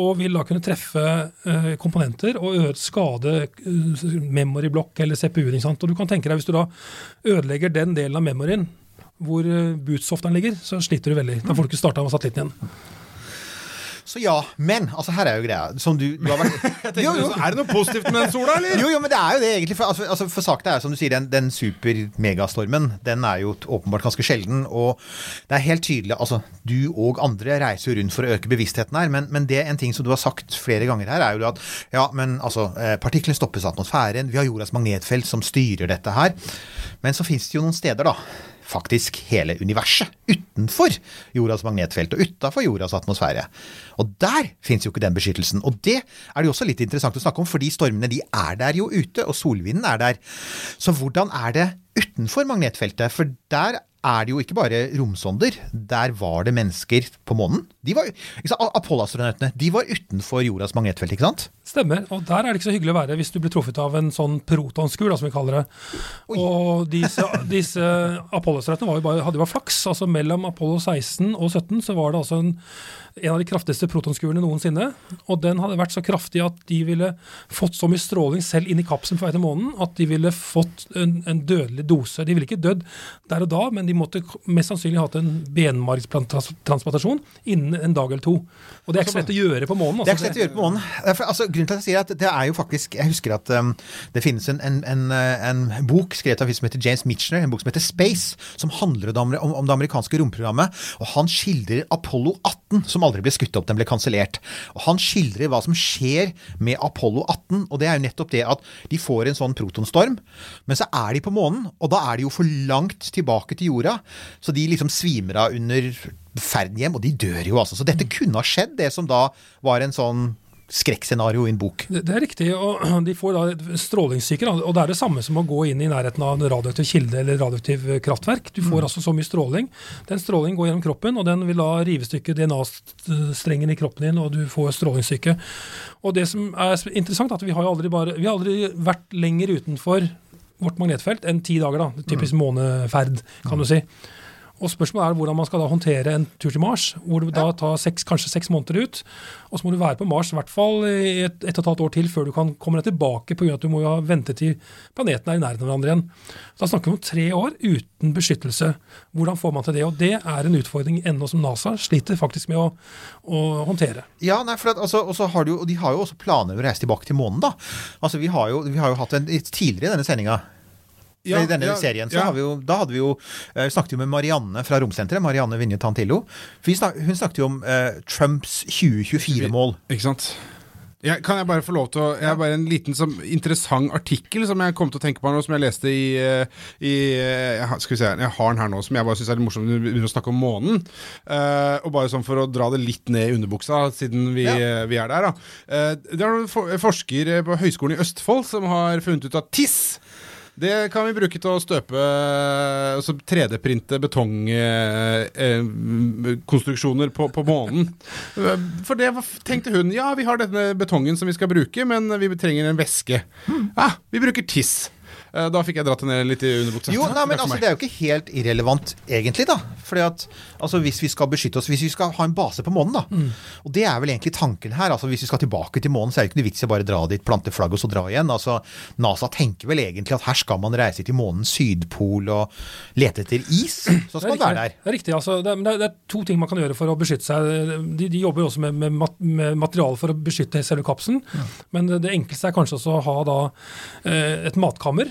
og vil da kunne treffe uh, komponenter og øde, skade uh, memoryblokk eller CPU-en. Og du kan tenke deg hvis du da ødelegger den delen av memoryen hvor eh, bootsofteren ligger, så sliter du veldig. Da får du ikke starta med satellitten igjen. Så ja, men altså her er jo greia som du, du har vært jo, jo. Er det noe positivt med den sola, eller? Jo, jo, men det er jo det egentlig. For, altså, altså, for saken er som du sier, den, den super-megastormen den er jo åpenbart ganske sjelden. Og det er helt tydelig altså, Du og andre reiser jo rundt for å øke bevisstheten her, men, men det er en ting som du har sagt flere ganger her, er jo at ja, men altså, eh, partiklene stoppes i atmosfæren, vi har jordas magnetfelt som styrer dette her. Men så fins det jo noen steder, da faktisk hele universet utenfor jordas magnetfelt og utafor jordas atmosfære. Og der fins jo ikke den beskyttelsen. Og det er det jo også litt interessant å snakke om, fordi stormene de er der jo ute, og solvinden er der. Så hvordan er det utenfor magnetfeltet? For der er det jo ikke bare romsonder. Der var det mennesker på månen. De var, Apollo-astronautene de var utenfor jordas magnetfelt, ikke sant? Stemmer. Og der er det ikke så hyggelig å være hvis du blir truffet av en sånn protonskur, da, som vi kaller det. Og disse, disse Apollo-astronautene hadde jo bare flaks. Altså mellom Apollo 16 og 17 så var det altså en, en av de kraftigste protonskurene noensinne. Og den hadde vært så kraftig at de ville fått så mye stråling selv inn i kapselen på vei til månen at de ville fått en, en dødelig dose. De ville ikke dødd der og da, men de måtte mest sannsynlig hatt en benmargstransplantasjon innen en dag eller to. Og det er ikke så lett å gjøre på månen. Det er ikke så lett å gjøre på månen. Altså, grunnen til at jeg sier at det er jo faktisk Jeg husker at um, det finnes en, en, en, en bok skrevet av en som heter James Mitchner, en bok som heter Space, som handler om, om, om det amerikanske romprogrammet. Og han skildrer Apollo 18, som aldri ble skutt opp, den ble kansellert. Han skildrer hva som skjer med Apollo 18, og det er jo nettopp det at de får en sånn protonstorm, men så er de på månen, og da er de jo for langt tilbake til jorda, så de liksom svimer av under ferden hjem, og de dør jo altså. Så dette kunne ha skjedd, det som da var en sånn skrekkscenario i en bok. Det, det er riktig, og de får da strålingssyke. Og det er det samme som å gå inn i nærheten av en radioaktiv kilde eller radioaktiv kraftverk. Du får altså så mye stråling. Den strålingen går gjennom kroppen, og den vil da rive stykker DNA-strengen i kroppen din, og du får strålingssyke. Og det som er interessant, er at vi har aldri, bare, vi har aldri vært lenger utenfor vårt magnetfelt enn ti dager. da, Typisk måneferd, kan du si. Og Spørsmålet er hvordan man skal da håndtere en tur til Mars, hvor du da tar seks, kanskje seks måneder ut. Og så må du være på Mars i hvert fall et, et og et halvt år til før du kan komme deg tilbake, pga. at du må jo ha ventet til planetene er i nærheten av hverandre igjen. Da snakker vi om tre år uten beskyttelse. Hvordan får man til det? Og Det er en utfordring ennå som NASA sliter faktisk med å, å håndtere. Ja, nei, for at, altså, har de, jo, de har jo også planer om å reise tilbake til månen. da. Altså, Vi har jo, vi har jo hatt en tidligere i denne sendinga Ja, I denne ja, serien så ja. har vi jo, da hadde vi jo, uh, snakket jo med Marianne fra Romsenteret, Marianne Vinje Tantillo. Snak, hun snakket jo om uh, Trumps 2024-mål. Ikke sant? Jeg, kan jeg bare få lov til å Jeg har bare en liten som, interessant artikkel som jeg kom til å tenke på nå, som jeg leste i, eh, i jeg Skal vi se, jeg har den her nå, som jeg bare syns er litt morsom vi begynner å snakke om månen. Uh, og bare sånn for å dra det litt ned i underbuksa, siden vi, Ja. vi er der, da. Uh, det er en for- forsker på Høgskolen i Østfold som har funnet ut at tiss det kan vi bruke til å støpe altså 3D-printe betongkonstruksjoner på, på månen. For det tenkte hun. Ja, vi har denne betongen som vi skal bruke, men vi trenger en væske. Ja, vi bruker tiss. Eh, Da fikk jeg dratt ned litt i underbuksa. Jo, nei, men altså. Det er jo ikke helt irrelevant, egentlig. da. Fordi at, altså, Hvis vi skal beskytte oss, hvis vi skal ha en base på månen, da. Og det er vel egentlig tanken her. altså Hvis vi skal tilbake til månen, så er det ikke noe vits i bare dra dit, plante flagg og så dra igjen. altså NASA tenker vel egentlig at her skal man reise til månens sydpol og lete etter is. Så skal man være der. Det er riktig. altså, det, er, det, er, to ting man kan gjøre for å beskytte seg. De, de jobber jo også med, med, mat, med materiale for å beskytte selve kapselen. Men det, det enkleste er kanskje også å ha da eh, et matkammer.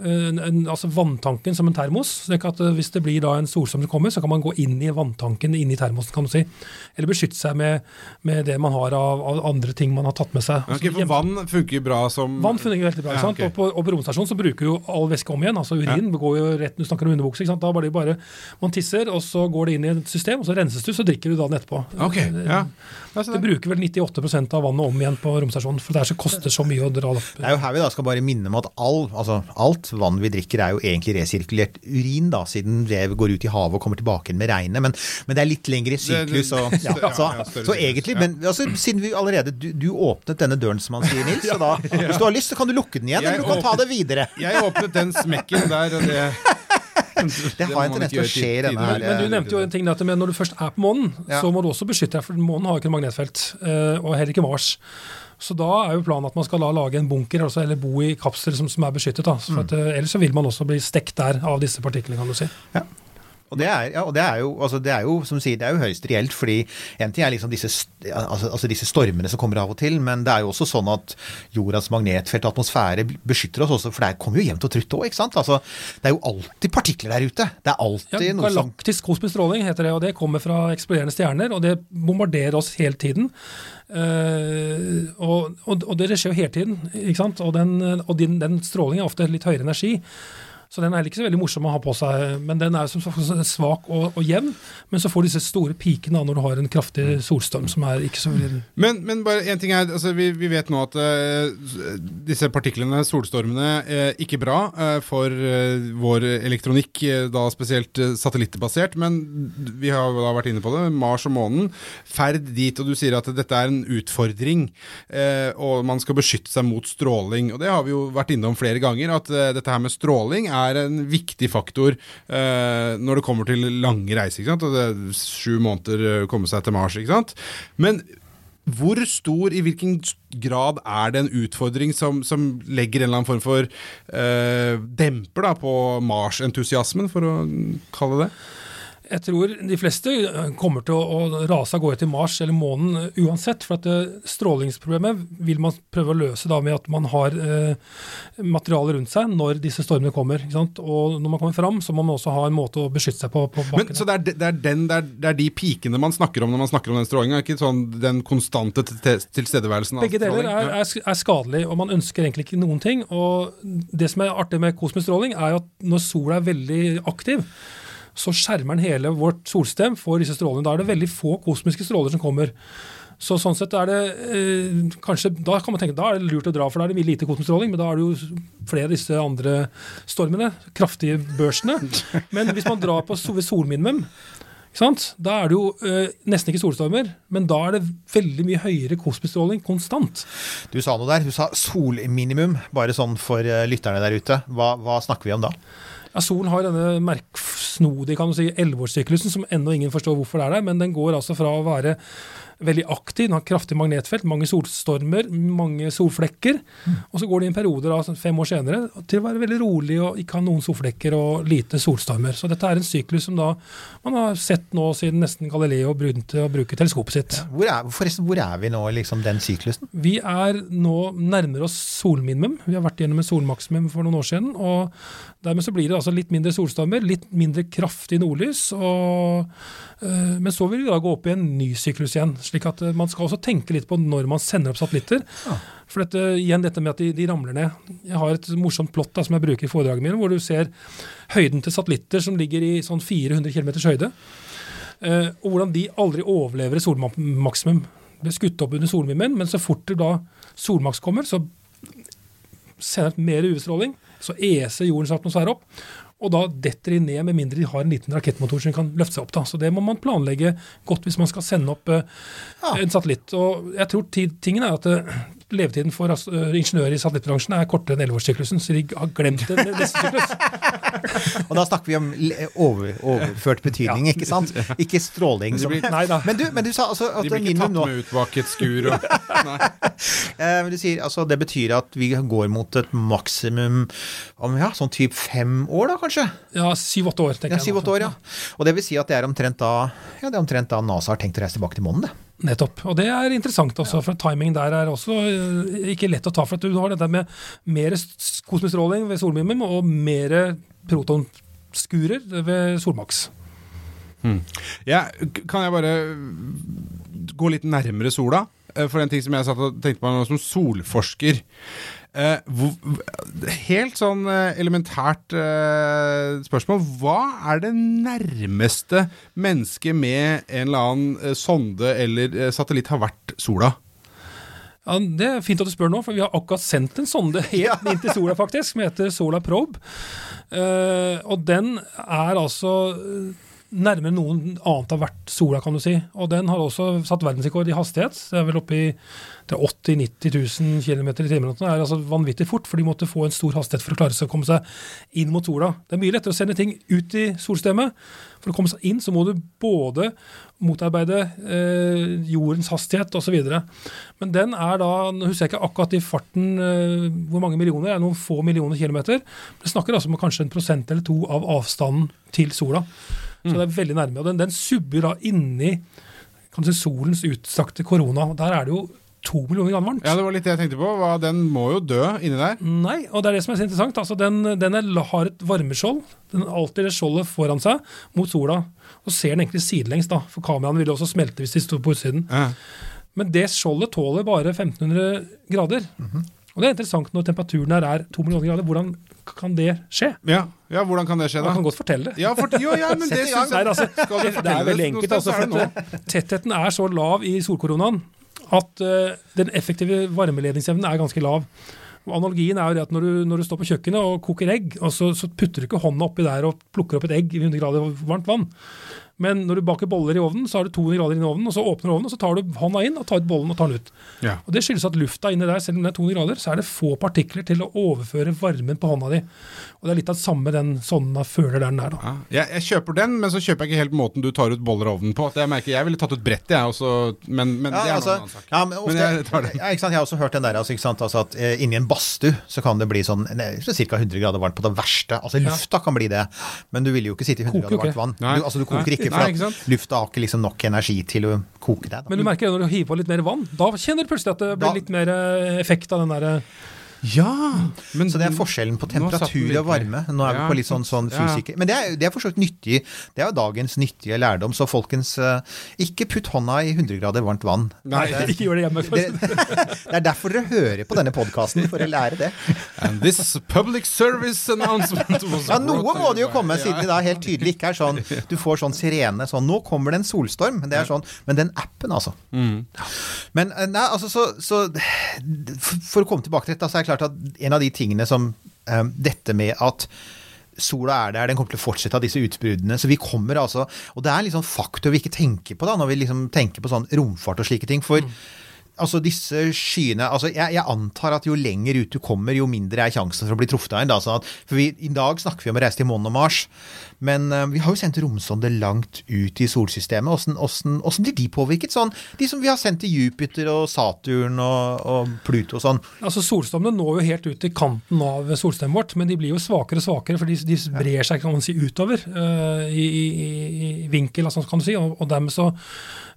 eh, En, altså vanntanken som en termos. slik at eh, Hvis det blir da en solstorm som kommer, så kan man gå inn i vanntanken inn i termosen. kan du si. Eller beskytte seg med, med det man har av, av andre ting man har tatt med seg. Ok, for vann funker bra som Vann fungerer veldig bra. Ja, okay. sant? Og på, og på romstasjonen så bruker jo all væske om igjen. altså Urin går jo rett når du snakker om underbukse. ikke sant? Da bare, bare Man tisser, og så går det inn i et system, og så renses du, så drikker du da den etterpå. Ok, ja. Ja, Det det- bruker vel 98% av vannet om igjen på romstasjonen, for det er så koster så mye å dra det opp. Det er jo her vi da skal bare minne om at all, altså alt vann vi drikker er jo egentlig resirkulert urin, da, siden det går ut i havet og kommer tilbake med regnet. Men, men det er litt lengre syklus. Og, ja, så, så egentlig, men altså, siden vi allerede du, du åpnet denne døren, som han sier, Nils, så da, hvis du har lyst, så kan du lukke den igjen, Jeg eller du kan ta det videre. Jeg åpnet den smekken der, og det Det har en tendens til å skje i denne her. Men du nevnte jo en ting, at men når du først er på månen, Ja. så må du også beskytte deg, for månen har jo ikke noe magnetfelt, eh, og heller ikke Mars. Så da er jo planen at man skal lage en bunker, altså, eller bo i kapsel som, som er beskyttet. Da. For at, eh, ellers så vil man også bli stekt der av disse partiklene, kan du si. Og det er, ja, og det er, jo, altså det er jo, som sier, det er jo høyst reelt, fordi en ting er liksom disse, altså, altså disse stormene som kommer av og til, men det er jo også sånn at jordas magnetfelt og atmosfære beskytter oss også, for det kommer jo jevnt og trutt òg, ikke sant? Altså, det er jo alltid partikler der ute. Det er alltid Ja, noe som galaktisk kosmisk stråling heter det, og det kommer fra eksploderende stjerner, og det bombarderer oss hele tiden. Uh, og, og, og det skjer jo hele tiden, ikke sant? Og, den, og din, den strålingen er ofte litt høyere energi. Så den er ikke så veldig morsom å ha på seg, men den er som svak og, og jevn. Men så får du disse store pikene da, når du har en kraftig solstorm som er ikke så veldig Men, men bare en ting er, altså vi, vi vet nå at uh, disse partiklene, solstormene, er ikke bra uh, for uh, vår elektronikk, eh, da spesielt eh, satellittbasert. Men vi har jo da vært inne på det, Mars og månen. Ferd dit, og du sier at dette er en utfordring, eh, og man skal beskytte seg mot stråling. Og det har vi jo vært innom flere ganger, at eh, dette her med stråling er en viktig faktor eh, når det kommer til lange reiser. ikke sant? Og det er sju måneder å komme seg til Mars. ikke sant? Men hvor stor, i hvilken grad er det en utfordring som, som legger en eller annen form for eh, demper da, på Mars-entusiasmen, for å kalle det? Jeg tror de fleste eh, kommer til å, å rase av gårde til Mars eller månen eh, uansett. For at eh, strålingsproblemet vil man prøve å løse da med at man har eh, materiale rundt seg når disse stormene kommer. Og når man kommer fram, så må man også ha en måte å beskytte seg på. på Men, så det er, de- det, er den, det, er, det er de pikene man snakker om når man snakker om den strålinga, ikke sånn den konstante til- til- tilstedeværelsen av Begge deler er, er, er skadelig, og man ønsker egentlig ikke noen ting. Og det som er artig med kosmisk stråling, er jo at når sola er veldig aktiv, så skjermer den hele vårt solstem for disse strålene. Da er det veldig få kosmiske stråler som kommer. Så sånn sett er det eh, kanskje, Da kan man tenke da er det lurt å dra, for da er det mye lite kosmisk stråling. Men da er det jo flere av disse andre stormene, kraftige børsene. Men hvis man drar på so- solminimum, ikke sant? Da er det jo eh, nesten ikke solstormer, men da er det veldig mye høyere kosmisk stråling konstant. Du sa noe der. Du sa solminimum, bare sånn for eh, lytterne der ute. Hva, hva snakker vi om da? Ja, Solen har denne merksnodige kan du si, 11-årssyklusen som ennå ingen forstår hvorfor det er der, men den går altså fra å være veldig aktiv, den har kraftig magnetfelt, mange solstormer, mange solflekker, og så går det i en periode da, sånn fem år senere til å være veldig rolig og ikke ha noen solflekker og lite solstormer. Så dette er en syklus som da man har sett nå siden nesten Galileo begynte å bruke teleskopet sitt. Hvor er, forresten, hvor er vi nå i liksom, den syklusen? Vi er nå nærmere oss solminimum. Vi har vært gjennom en solmaksimum for noen år siden. og Dermed så blir det altså litt mindre solstormer, litt mindre kraftig nordlys. Og, øh, men så vil vi da gå opp i en ny syklus igjen. Slik at øh, Man skal også tenke litt på når man sender opp satellitter. For dette, igjen dette med at de, de ramler ned. Jeg har et morsomt plott da, som jeg bruker i foredraget mitt, hvor du ser høyden til satellitter som ligger i sånn 400 km høyde. Eh, og hvordan de aldri overlever et solmaksimum. Blir skutt opp under solminimum, men så fort det da solmaks kommer, så sender mer UV-stråling. Så eser jordens atmosfære opp. Og da detter de ned, med mindre de har en liten rakettmotor som kan løfte seg opp. da. Så det må man planlegge godt hvis man skal sende opp eh, en satellitt. Og jeg tror tingen er at eh, levetiden for eh, ingeniører i satellittbransjen er kortere enn 11-årssyklusen, så de har glemt det neste syklus. Og da snakker vi om over, overført betydning, ikke sant? Ikke stråling. Som, Nei da. men, du, men du sa altså at De blir ikke tatt nå med ut skur og Nei. eh, men du sier, altså, Det betyr at vi går mot et maksimum om ja, sånn type fem år, da kanskje? Ja, syv-åtte år, tenker Ja, jeg. Syv-åtte år, ja. Og det vil si at det er omtrent da ja, det er omtrent da NASA har tenkt å reise tilbake til månen, det. Nettopp. Og det er interessant også, for timingen der er også eh, ikke lett å ta. For at du har dette med mer kosmisk stråling ved solmimim og mer protonskurer ved solmaks. Ja, kan jeg bare gå litt nærmere sola? Eh, For en ting som jeg satt og tenkte på nå som solforsker. Eh, helt sånn eh, elementært spørsmål. Hva er det nærmeste mennesket med en eller annen sonde eller satellitt har vært sola? Ja, Det er fint at du spør nå, for vi har akkurat sendt en sonde helt inn til sola, faktisk, som heter Sola Probe. Eh, og den er altså nærmere noen annet har vært sola, kan du si. Og den har også satt verdensrekord i hastighet. Det er vel oppe i er 80 000-90 000 km i timen. Det er altså vanvittig fort, for de måtte få en stor hastighet for å klare seg å komme seg inn mot sola. Det er mye lettere å sende ting ut i solstemmet. For å komme seg inn så må du både motarbeide eh, jordens hastighet osv. Men den er da Nå husker jeg ikke akkurat i farten eh, hvor mange millioner, det er noen få millioner kilometer. Det snakker altså om kanskje en prosent eller to av avstanden til sola. Så det er veldig nærme. Og den, den subber da inni kan du si, solens utstrakte korona. Der er det jo to millioner grader varmt. Ja, det var litt det jeg tenkte på. Hva, den må jo dø inni der. Nei, og det er det som er så interessant. Altså, den den er, har et varmeskjold. Den har alltid det skjoldet foran seg mot sola. Og ser den egentlig sidelengs, da, for kameraene ville også smelte hvis de sto på utsiden. Ja. Men det skjoldet tåler bare 1500 grader. Og det er interessant når temperaturen her er to millioner grader. Hvordan kan det skje? Ja, ja hvordan kan det skje, da? Man kan godt fortelle det. Ja, for, jo, ja, men det gang, jeg Nei, altså, Skal du det, det er veldig enkelt. Altså, så er for tettheten er så lav i solkoronaen at uh, den effektive varmeledningsevnen er ganske lav. Analogien er jo det at når du, når du står på kjøkkenet og koker egg, og så, så putter du ikke hånda oppi der og plukker opp et egg i 100 grader varmt vann. Men når du baker boller i ovnen, så har du 200 grader inn i ovnen, og så åpner du ovnen, og så tar du hånda inn og tar ut bollen og tar den ut. Ja. Og Det skyldes at lufta inni der, selv om det er 200 grader, så er det få partikler til å overføre varmen på hånda di. Og Det er litt av det samme den sonna føler der den er. da. Ja, jeg, jeg kjøper den, men så kjøper jeg ikke helt måten du tar ut boller av ovnen på. Det jeg merker, jeg ville tatt ut brettet, jeg også, men, men det er altså, noe altså, annen sak. ja, men ofte, Men jeg tar den. Ja, ikke sant? Jeg har også hørt den der, altså, ikke sant? Altså at eh, inni en badstue så kan det bli sånn så ca. 100 grader varmt på det verste. Altså lufta kan bli det, men du vil jo ikke sitte i 100 Koker grader varmt vann. Du, altså du koker Nei. Ikke, Nei, for ikke sant? lufta har ikke liksom nok energi til å koke deg. Da. Men du merker det når du hiver på litt mer vann. Da kjenner du plutselig at det blir Da- litt mer eh, effekt av den derre Ja! Men, Så det er forskjellen på temperatur og varme. Nå er vi på litt sånn, sånn ja. fysiker. Men det er, det er for så vidt nyttig. Det er jo dagens nyttige lærdom. Så folkens, eh, ikke putt hånda i 100 grader varmt vann. Nei, Ikke gjør det hjemme. Det, det er derfor dere hører på denne podkasten, for å lære det. And this public service announcement was Ja, Noe må det jo komme, siden det da helt tydelig ikke er sånn Du får sånn sirene sånn Nå kommer det en solstorm. Det er sånn, men den appen, altså. Men eh, nei, altså så, så For å komme tilbake til dette, så er det klart at en av de tingene som eh, Dette med at Sola er der, den kommer til å fortsette av disse utbruddene. Så vi kommer altså Og det er sånn faktor vi ikke tenker på da, når vi liksom tenker på sånn romfart og slike ting. For altså disse skyene altså jeg, jeg antar at jo lenger ut du kommer, jo mindre er sjansen for å bli truffet av en. Da, sånn at, for vi, I dag snakker vi om å reise til månen og Mars, men eh, vi har jo sendt romsonder langt ut i solsystemet. Åssen, åssen, åssen blir de påvirket? Sånn, de som vi har sendt til Jupiter og Saturn og, og Pluto og sånn. Altså Solstormene når jo helt ut til kanten av solstemmet vårt, men de blir jo svakere og svakere, for de, de brer seg kan man si, utover uh, i, i, i vinkel, altså, kan du si, og, og dermed så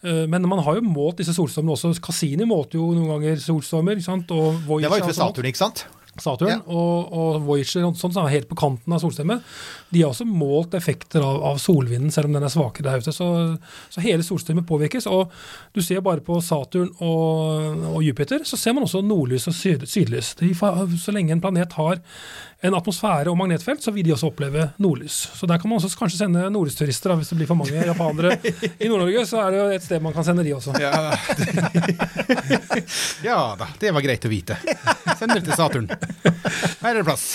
eh, Men man har jo målt disse solstormene også. Cassini målte jo noen ganger solstormer. ikke sant? Og Det var ute ved. Saturn, ikke sant? Saturn Ja. og, og Voyager og sånt, som er helt på kanten av solsystemet, de har også målt effekter av, av solvinden, selv om den er svakere der ute. Så, så hele solsystemet påvirkes. Og du ser bare på Saturn og, og Jupiter, så ser man også nordlys og syd, sydlys. De, så lenge en planet har en atmosfære og magnetfelt, så vil de også oppleve nordlys. Så der kan man også kanskje sende nordlysturister, hvis det blir for mange japanere i Nord-Norge. Så er det jo et sted man kan sende de også. Ja. ja da, det var greit å vite. Send det til Saturn. Her er det plass.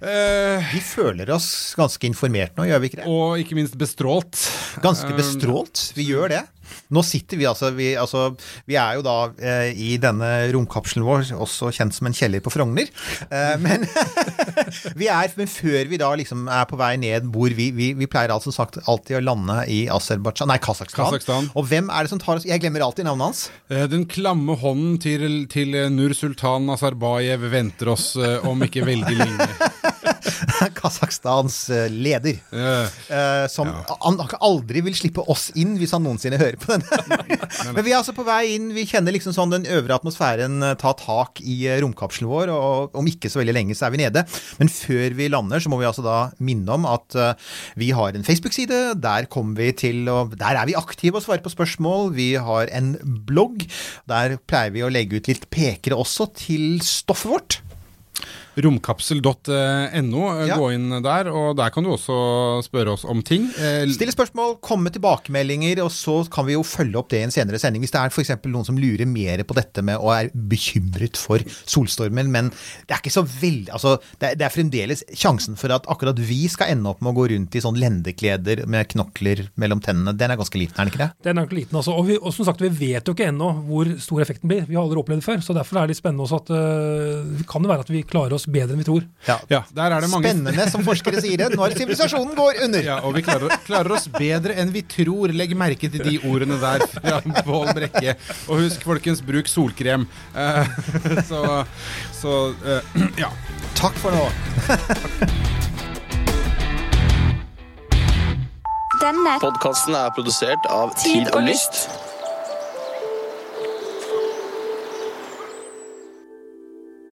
Uh, Vi føler oss ganske informert nå, gjør vi ikke det? og ikke minst bestrålt. Ganske bestrålt. Vi gjør det. Nå sitter vi altså Vi, altså, vi er jo da eh, i denne romkapselen vår, også kjent som en kjeller på Frogner. Eh, men vi er, men før vi da liksom er på vei ned hvor vi, vi, vi pleier altså sagt alltid å lande i Aserbajdsjan Nei, Kasakhstan. Kasakhstan. Og hvem er det som tar oss Jeg glemmer alltid navnet hans. Eh, Den klamme hånden til, til Nur Sultan Nazarbayev venter oss eh, om ikke veldig lenge. Kasakhstans eh, leder. Eh, som som han aldri vil slippe oss inn hvis han noensinne hører på denne. Men vi er altså på vei inn. Vi kjenner liksom sånn den øvre atmosfæren eh, ta tak i eh, romkapselen vår, og om ikke så veldig lenge så er vi nede. Men før vi lander, så må vi altså da minne om at eh, vi har en Facebook-side. Der kommer vi til å Der er vi aktive og svarer på spørsmål. Vi har en blogg. Der pleier vi å legge ut litt pekere også til stoffet vårt. Romkapsel.no. eh, Ja. Gå inn der, og der kan du også spørre oss om ting. Eh, Stille spørsmål, komme med tilbakemeldinger, og så kan vi jo følge opp det i en senere sending. Hvis det er f.eks. noen som lurer mer på dette med og er bekymret for solstormen, men det er ikke så veldig Altså, det er, det er fremdeles sjansen for at akkurat vi skal ende opp med å gå rundt i sånn lendekleder med knokler mellom tennene. Den er ganske liten, er den ikke det? Den er ganske liten, altså. Og, vi, og som sagt, vi vet jo ikke ennå hvor stor effekten blir. Vi har aldri opplevd det før. Så derfor er det litt spennende også at det kan jo være at vi klarer oss bedre enn vi tror. Ja. ja, der er det mange Spennende, som forskere sier det, når sivilisasjonen går under. Ja, og vi klarer, klarer oss bedre enn vi tror. Legg merke til de ordene der fra Pål Brekke. Og husk, folkens, bruk solkrem. Uh, så så uh, ja. Takk for nå. Denne Podkasten er produsert av Tid og Lyst.